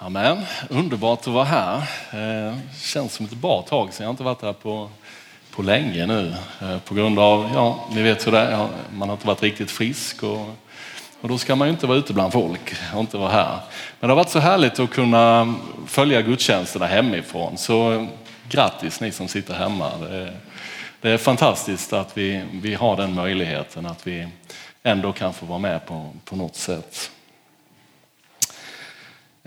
Amen. Underbart att vara här. Eh, känns som ett bra tag sedan. Jag har inte varit här på, på länge nu. Eh, på grund av, ja, ni vet hur det är. Man har inte varit riktigt frisk. Och, och då ska man ju inte vara ute bland folk och inte vara här. Men det har varit så härligt att kunna följa gudstjänsterna hemifrån. Så grattis ni som sitter hemma. Det är, det är fantastiskt att vi, vi har den möjligheten. Att vi ändå kan få vara med på, på något sätt.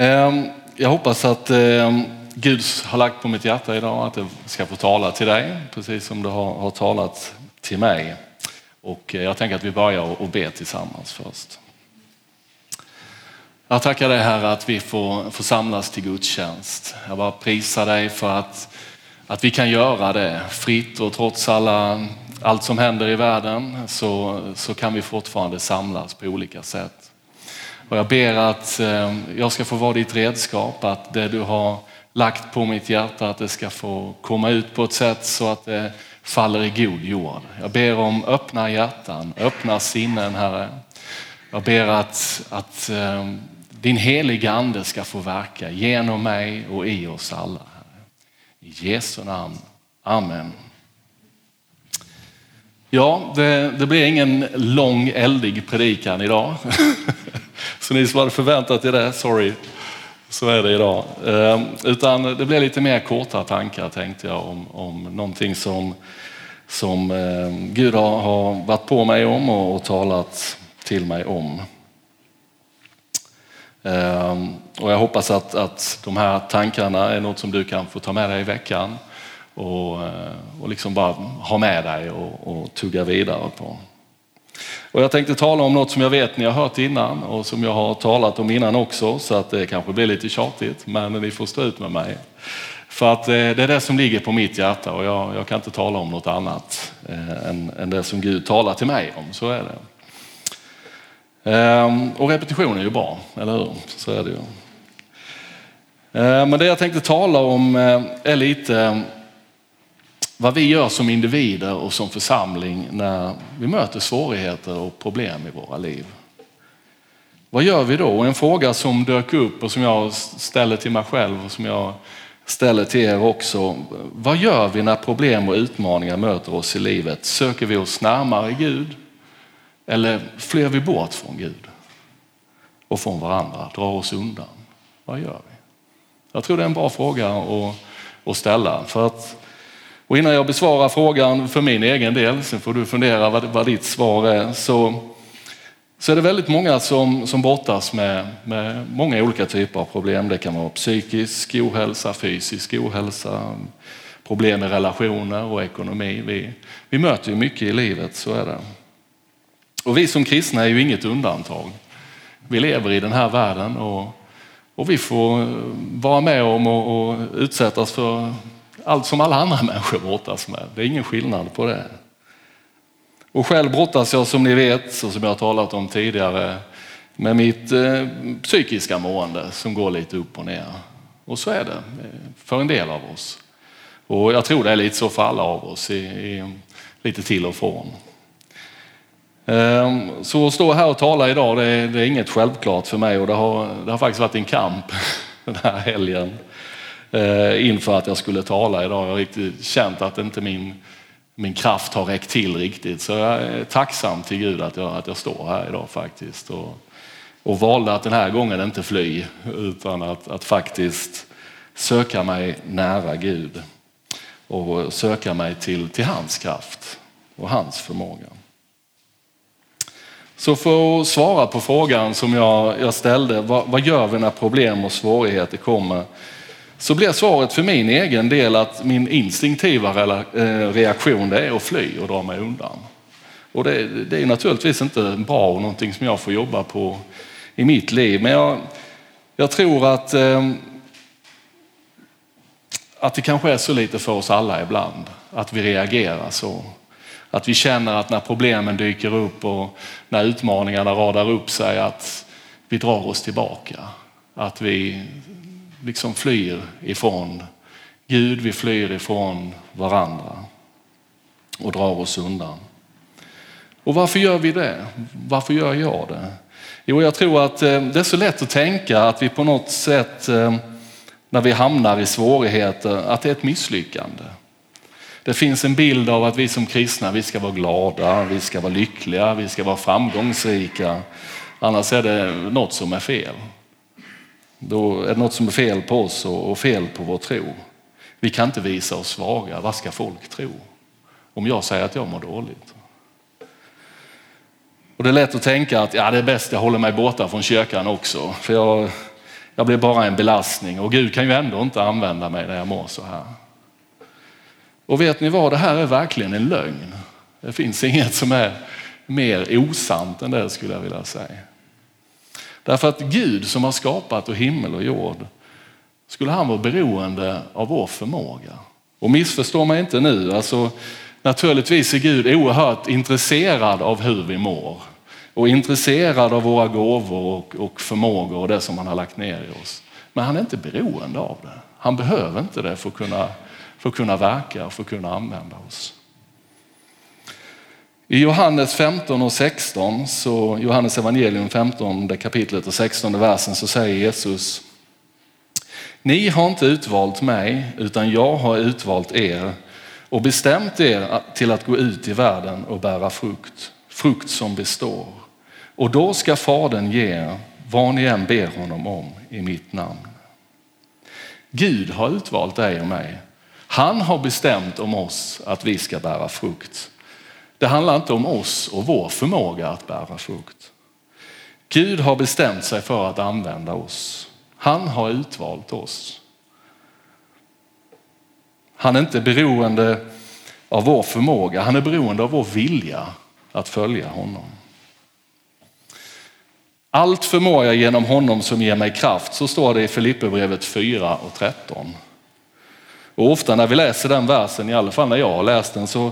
Ehm, jag hoppas att ehm, Gud har lagt på mitt hjärta idag att jag ska få tala till dig, precis som du har, talat till mig. Och eh, jag tänker att vi börjar och ber tillsammans först. Jag tackar dig Herre att vi får, får samlas till gudstjänst. Jag bara prisar dig för att, att vi kan göra det fritt och trots alla, allt som händer i världen så, så kan vi fortfarande samlas på olika sätt. Och jag ber att eh, jag ska få vara ditt redskap, att det du har lagt på mitt hjärta, att det ska få komma ut på ett sätt så att det faller i god jord. Jag ber om öppna hjärtan, öppna sinnen Herre. Jag ber att, att eh, din heliga ande ska få verka genom mig och i oss alla. Herre. I Jesu namn. Amen. Ja, det, det blir ingen lång eldig predikan idag. Så ni som hade förväntat er det, sorry, så är det idag. Ehm, utan det blev lite mer korta tankar tänkte jag om, om någonting som, som ehm, Gud har, har varit på mig om och, och talat till mig om. Ehm, och jag hoppas att, att de här tankarna är något som du kan få ta med dig i veckan och, eh, och liksom bara ha med dig och, och tugga vidare på. Och jag tänkte tala om något som jag vet ni har hört innan och som jag har talat om innan också så att det kanske blir lite tjatigt men ni får stå ut med mig. För att eh, det är det som ligger på mitt hjärta och jag, jag kan inte tala om något annat eh, än, än, det som Gud talar till mig om, så är det. Ehm, och repetition är ju bra, eller hur? Så är det ju. Ehm, men det jag tänkte tala om eh, är lite vad vi gör som individer och som församling när vi möter svårigheter och problem i våra liv. Vad gör vi då? En fråga som dök upp och som jag ställer till mig själv och som jag ställer till er också. Vad gör vi när problem och utmaningar möter oss i livet? Söker vi oss närmare Gud? Eller flyr vi bort från Gud och från varandra, drar oss undan? Vad gör vi? Jag tror det är en bra fråga att, ställa. För att och innan jag besvarar frågan för min egen del, sen får du fundera vad, vad ditt svar är, så, så är det väldigt många som, som brottas med, med många olika typer av problem. Det kan vara psykisk ohälsa, fysisk ohälsa, problem med relationer och ekonomi. Vi, vi möter ju mycket i livet, så är det. Och vi som kristna är ju inget undantag. Vi lever i den här världen och, och vi får vara med om och, och utsättas för allt som alla andra människor brottas med. Det är ingen skillnad på det. Och själv brottas jag som ni vet, och som jag har talat om tidigare, med mitt eh, psykiska mående som går lite upp och ner. Och så är det eh, för en del av oss. Och jag tror det är lite så för alla av oss, i, i, lite till och från. Ehm, så att stå här och tala idag, det är, det är inget självklart för mig och det har, det har faktiskt varit en kamp den här helgen. Eh, inför att jag skulle tala idag. Jag har riktigt känt att inte min, min kraft har räckt till riktigt. Så jag är tacksam till Gud att jag, att jag står här idag faktiskt. Och, och valde att den här gången inte fly utan att, att faktiskt söka mig nära Gud och söka mig till, till hans kraft och hans förmåga. Så för att svara på frågan som jag, jag ställde, vad, vad gör vi när problem och svårigheter kommer? Så blir svaret för min egen del att min instinktiva eh, reaktion det är att fly och dra mig undan. Och det, det är naturligtvis inte bra och någonting som jag får jobba på i mitt liv. Men jag, jag tror att, ehm, att det kanske är så lite för oss alla ibland, att vi reagerar så. Att vi känner att när problemen dyker upp och när utmaningarna radar upp sig att vi drar oss tillbaka. Att vi liksom flyr ifrån Gud, vi flyr ifrån varandra och drar oss undan. Och varför gör vi det? Varför gör jag det? Jo, jag tror att eh, det är så lätt att tänka att vi på något sätt eh, när vi hamnar i svårigheter, att det är ett misslyckande. Det finns en bild av att vi som kristna, vi ska vara glada, vi ska vara lyckliga, vi ska vara framgångsrika. Annars är det något som är fel. Då är det något som är fel på oss och fel på vår tro. Vi kan inte visa oss svaga. Vad ska folk tro? Om jag säger att jag mår dåligt. Och det är lätt att tänka att ja, det är bäst jag håller mig borta från kyrkan också. För jag, jag blir bara en belastning och Gud kan ju ändå inte använda mig när jag mår så här. Och vet ni vad, det här är verkligen en lögn. Det finns inget som är mer osant än det skulle jag vilja säga. Därför att Gud som har skapat och himmel och jord, skulle han vara beroende av vår förmåga? Och missförstå mig inte nu, alltså, naturligtvis är Gud oerhört intresserad av hur vi mår och intresserad av våra gåvor och, och förmågor och det som han har lagt ner i oss. Men han är inte beroende av det. Han behöver inte det för att kunna, för att kunna verka och för att kunna använda oss. I Johannes 15 och 16, så Johannes evangelium 15 kapitlet och 16 versen så säger Jesus Ni har inte utvalt mig utan jag har utvalt er och bestämt er till att gå ut i världen och bära frukt, frukt som består. Och då ska Fadern ge er vad ni än ber honom om i mitt namn. Gud har utvalt dig och mig. Han har bestämt om oss att vi ska bära frukt. Det handlar inte om oss och vår förmåga att bära frukt. Gud har bestämt sig för att använda oss. Han har utvalt oss. Han är inte beroende av vår förmåga, han är beroende av vår vilja att följa honom. Allt förmår jag genom honom som ger mig kraft, så står det i Filipperbrevet 4 och 13. Och ofta när vi läser den versen, i alla fall när jag har läst den, så,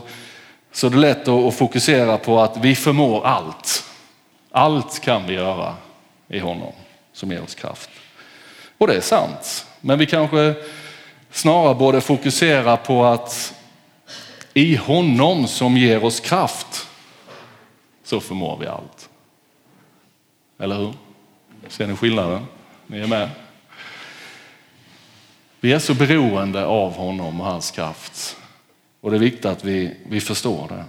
så är det lätt att fokusera på att vi förmår allt. Allt kan vi göra i honom som ger oss kraft. Och det är sant, men vi kanske snarare borde fokusera på att i honom som ger oss kraft så förmår vi allt. Eller hur? Ser ni skillnaden? Ni är med? Vi är så beroende av honom och hans kraft. Och det är viktigt att vi, vi förstår det.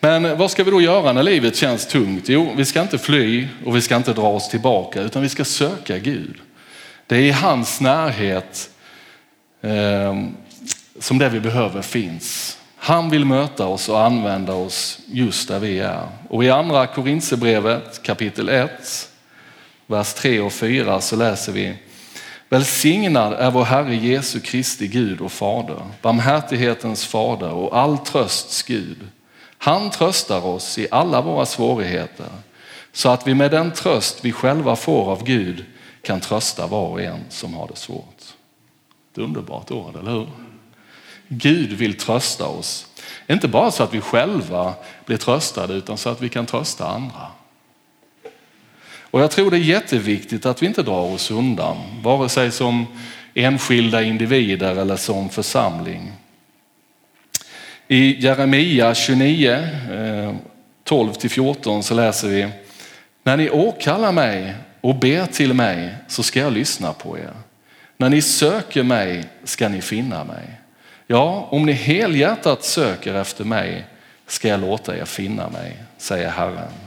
Men vad ska vi då göra när livet känns tungt? Jo, vi ska inte fly och vi ska inte dra oss tillbaka utan vi ska söka Gud. Det är i hans närhet eh, som det vi behöver finns. Han vill möta oss och använda oss just där vi är. Och i andra Korinthierbrevet kapitel 1, vers 3 och 4 så läser vi Välsignad är vår Herre Jesu Kristi Gud och Fader, barmhärtighetens Fader och all trösts Gud. Han tröstar oss i alla våra svårigheter så att vi med den tröst vi själva får av Gud kan trösta var och en som har det svårt. Ett underbart ord, eller hur? Gud vill trösta oss. Inte bara så att vi själva blir tröstade utan så att vi kan trösta andra. Och jag tror det är jätteviktigt att vi inte drar oss undan, vare sig som enskilda individer eller som församling. I Jeremia 29, 12-14 eh, så läser vi När ni åkallar mig och ber till mig så ska jag lyssna på er. När ni söker mig ska ni finna mig. Ja, om ni helhjärtat söker efter mig ska jag låta er finna mig, säger Herren.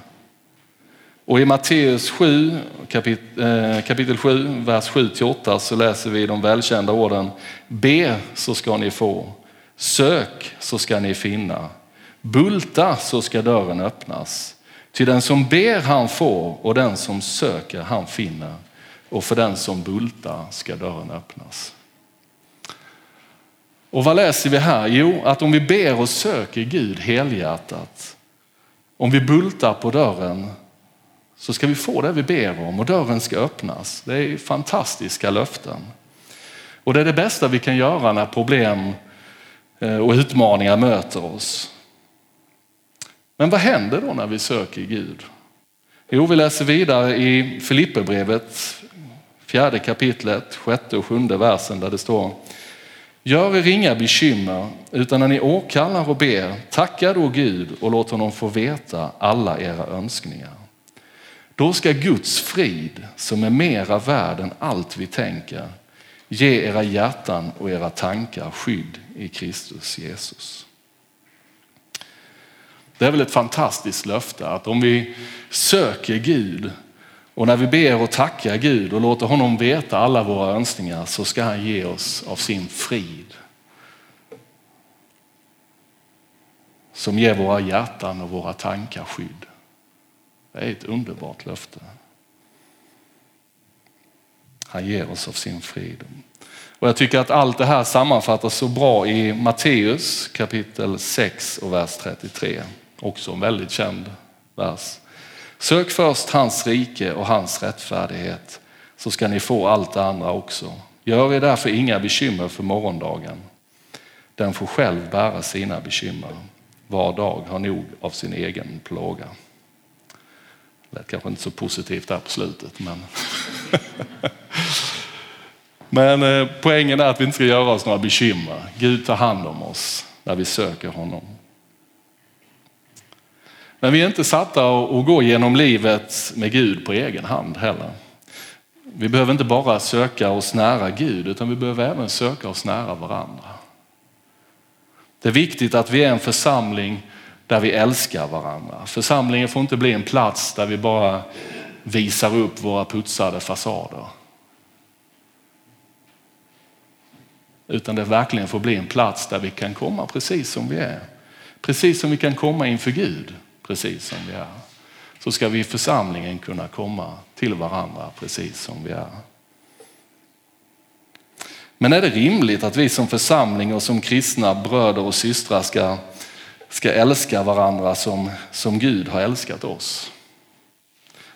Och i Matteus 7, eh, kapitel, kapitel 7, vers 7-8 så läser vi de välkända orden. Be så ska ni få, sök så ska ni finna, bulta så ska dörren öppnas. Till den som ber han får och den som söker han finner och för den som bultar ska dörren öppnas. Och vad läser vi här? Jo, att om vi ber och söker Gud helhjärtat, om vi bultar på dörren så ska vi få det vi ber om och dörren ska öppnas. Det är fantastiska löften. Och det är det bästa vi kan göra när problem eh, och utmaningar möter oss. Men vad händer då när vi söker Gud? Jo, vi läser vidare i Filipperbrevet, fjärde kapitlet, sjätte och sjunde versen där det står Gör er inga bekymmer, utan när ni åkallar och ber, tacka då Gud och låt honom få veta alla era önskningar. Då ska Guds frid, som är mera värd än allt vi tänker, ge era hjärtan och era tankar skydd i Kristus Jesus. Det är väl ett fantastiskt löfte att om vi söker Gud och när vi ber och tackar Gud och låter honom veta alla våra önskningar så ska han ge oss av sin frid. Som ger våra hjärtan och våra tankar skydd. Det är ett underbart löfte. Han ger oss av sin frid. Och jag tycker att allt det här sammanfattas så bra i Matteus kapitel 6 och vers 33. Också en väldigt känd vers. Sök först hans rike och hans rättfärdighet så ska ni få allt det andra också. Gör er därför inga bekymmer för morgondagen. Den får själv bära sina bekymmer. Var dag har nog av sin egen plåga. Det lät kanske inte så positivt där på slutet. Men, men eh, poängen är att vi inte ska göra oss några bekymmer. Gud tar hand om oss när vi söker honom. Men vi är inte satta att gå genom livet med Gud på egen hand heller. Vi behöver inte bara söka oss nära Gud utan vi behöver även söka oss nära varandra. Det är viktigt att vi är en församling där vi älskar varandra. Församlingen får inte bli en plats där vi bara visar upp våra putsade fasader. Utan det verkligen får bli en plats där vi kan komma precis som vi är. Precis som vi kan komma inför Gud precis som vi är. Så ska vi i församlingen kunna komma till varandra precis som vi är. Men är det rimligt att vi som församling och som kristna bröder och systrar ska, ska älska varandra som, som Gud har älskat oss?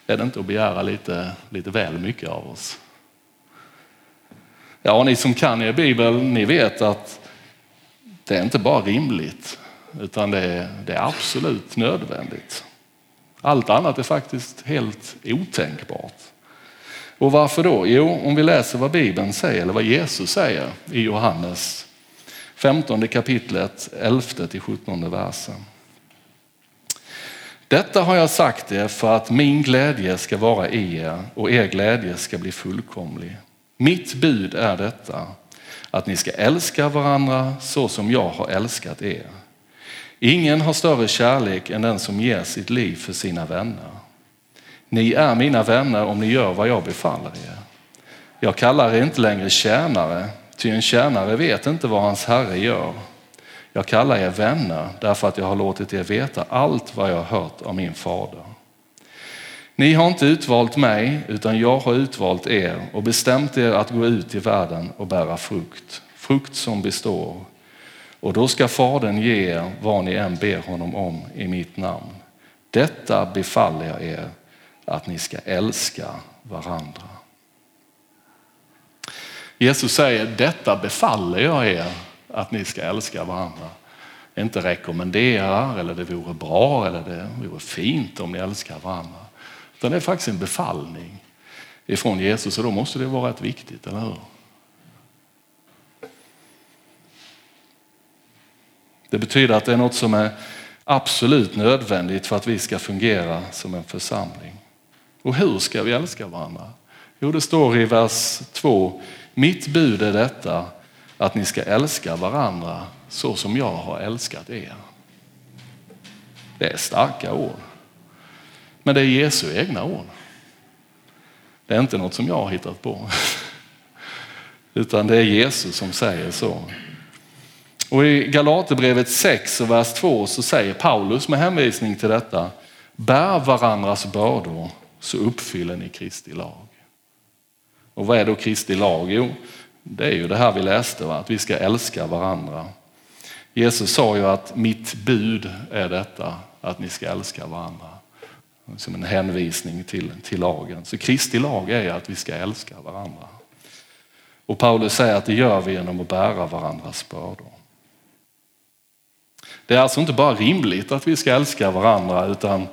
Är det inte att begära lite, lite väl mycket av oss? Ja, ni som kan er bibel, ni vet att det är inte bara rimligt utan det är, det är absolut nödvändigt. Allt annat är faktiskt helt otänkbart. Och varför då? Jo, om vi läser vad Bibeln säger, eller vad Jesus säger i Johannes 15 kapitlet 11 till 17 versen. Detta har jag sagt er för att min glädje ska vara i er och er glädje ska bli fullkomlig. Mitt bud är detta, att ni ska älska varandra så som jag har älskat er. Ingen har större kärlek än den som ger sitt liv för sina vänner. Ni är mina vänner om ni gör vad jag befaller er. Jag kallar er inte längre tjänare, ty en tjänare vet inte vad hans herre gör. Jag kallar er vänner därför att jag har låtit er veta allt vad jag har hört av min fader. Ni har inte utvalt mig, utan jag har utvalt er och bestämt er att gå ut i världen och bära frukt, frukt som består och då ska Fadern ge er vad ni än ber honom om i mitt namn. Detta befaller jag er att ni ska älska varandra. Jesus säger detta befaller jag er att ni ska älska varandra. Inte rekommenderar eller det vore bra eller det vore fint om ni älskar varandra. Utan det är faktiskt en befallning ifrån Jesus och då måste det vara rätt viktigt, eller hur? Det betyder att det är något som är absolut nödvändigt för att vi ska fungera som en församling. Och hur ska vi älska varandra? Jo, det står i vers 2. Mitt bud är detta att ni ska älska varandra så som jag har älskat er. Det är starka ord. Men det är Jesu egna ord. Det är inte något som jag har hittat på. Utan det är Jesus som säger så. Och i Galaterbrevet 6 och vers 2 så säger Paulus med hänvisning till detta, bär varandras bördor så uppfyller ni Kristi lag. Och vad är då Kristi lag? Jo, det är ju det här vi läste, va? att vi ska älska varandra. Jesus sa ju att mitt bud är detta, att ni ska älska varandra. Som en hänvisning till, till lagen. Så Kristi lag är att vi ska älska varandra. Och Paulus säger att det gör vi genom att bära varandras bördor. Det är alltså inte bara rimligt att vi ska älska varandra utan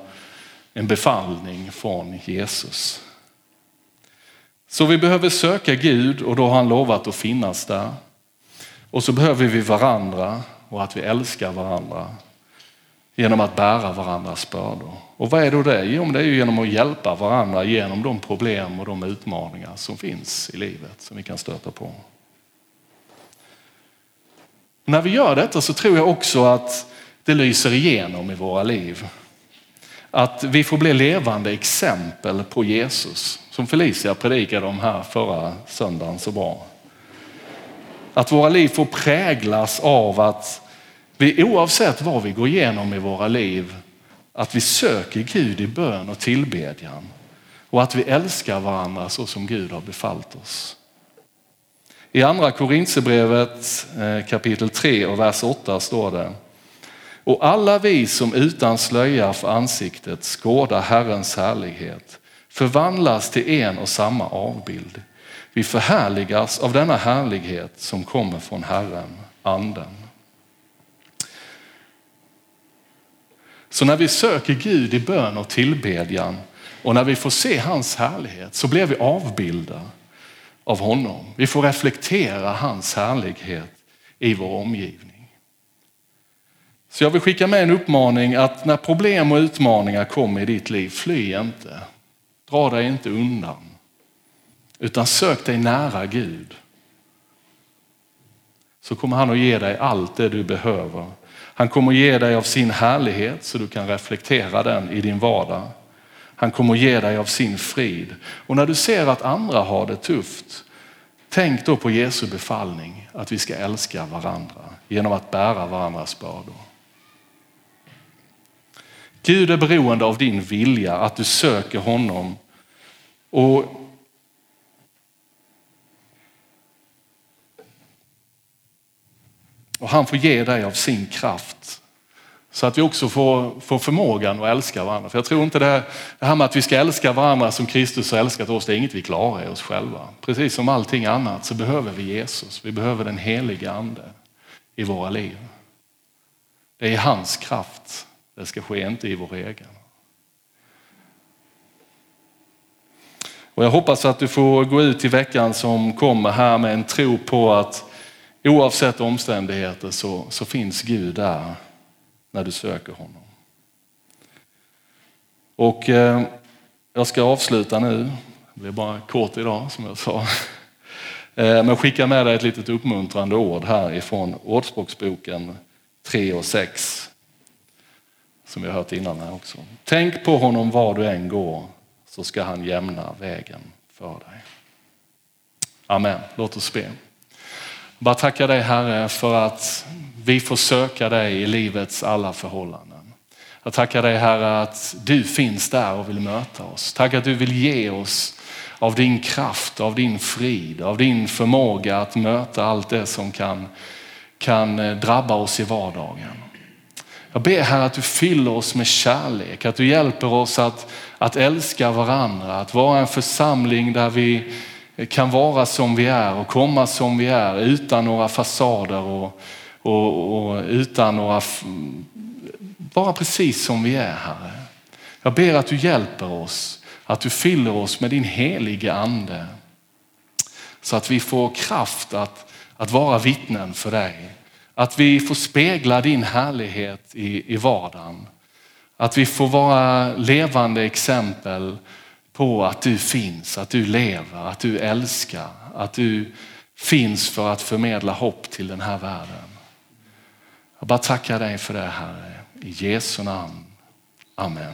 en befallning från Jesus. Så vi behöver söka Gud och då har han lovat att finnas där. Och så behöver vi varandra och att vi älskar varandra genom att bära varandras bördor. Och vad är då det? Jo, det är ju genom att hjälpa varandra genom de problem och de utmaningar som finns i livet som vi kan stöta på. När vi gör detta så tror jag också att det lyser igenom i våra liv. Att vi får bli levande exempel på Jesus, som Felicia predikade om här förra söndagen så bra. Att våra liv får präglas av att vi oavsett vad vi går igenom i våra liv, att vi söker Gud i bön och tillbedjan och att vi älskar varandra så som Gud har befallt oss. I andra Korintsebrevet eh, kapitel 3 och vers 8 står det och alla vi som utan slöja för ansiktet skådar Herrens härlighet förvandlas till en och samma avbild. Vi förhärligas av denna härlighet som kommer från Herren, anden. Så när vi söker Gud i bön och tillbedjan och när vi får se hans härlighet så blir vi avbilder av honom. Vi får reflektera hans härlighet i vår omgivning. Så jag vill skicka med en uppmaning att när problem och utmaningar kommer i ditt liv, fly inte. Dra dig inte undan. Utan sök dig nära Gud. Så kommer han att ge dig allt det du behöver. Han kommer att ge dig av sin härlighet så du kan reflektera den i din vardag. Han kommer att ge dig av sin frid. Och när du ser att andra har det tufft, tänk då på Jesu befallning att vi ska älska varandra genom att bära varandras bördor. Gud är beroende av din vilja, att du söker honom. Och Och han får ge dig av sin kraft. Så att vi också får, får förmågan att älska varandra. För jag tror inte det, det här med att vi ska älska varandra som Kristus har älskat oss, det är inget vi klarar i oss själva. Precis som allting annat så behöver vi Jesus. Vi behöver den heliga ande i våra liv. Det är hans kraft det ska ske, inte i vår egen. Och jag hoppas att du får gå ut i veckan som kommer här med en tro på att oavsett omständigheter så, så finns Gud där när du söker honom. Och eh, jag ska avsluta nu, det blir bara kort idag som jag sa. Eh, men skicka med dig ett litet uppmuntrande ord här ifrån Ordspråksboken 3 och 6 som vi har hört innan här också. Tänk på honom var du än går så ska han jämna vägen för dig. Amen. Låt oss be. Bara tacka dig Herre för att vi får söka dig i livets alla förhållanden. Jag tackar dig Herre att du finns där och vill möta oss. Tack att du vill ge oss av din kraft, av din frid, av din förmåga att möta allt det som kan, kan drabba oss i vardagen. Jag ber här att du fyller oss med kärlek, att du hjälper oss att, att älska varandra, att vara en församling där vi kan vara som vi är och komma som vi är utan några fasader och, och, och utan några, bara precis som vi är Herre. Jag ber att du hjälper oss, att du fyller oss med din helige ande så att vi får kraft att, att vara vittnen för dig. Att vi får spegla din härlighet i, i vardagen. Att vi får vara levande exempel på att du finns, att du lever, att du älskar, att du finns för att förmedla hopp till den här världen. Jag bara tackar dig för det Herre, i Jesu namn. Amen.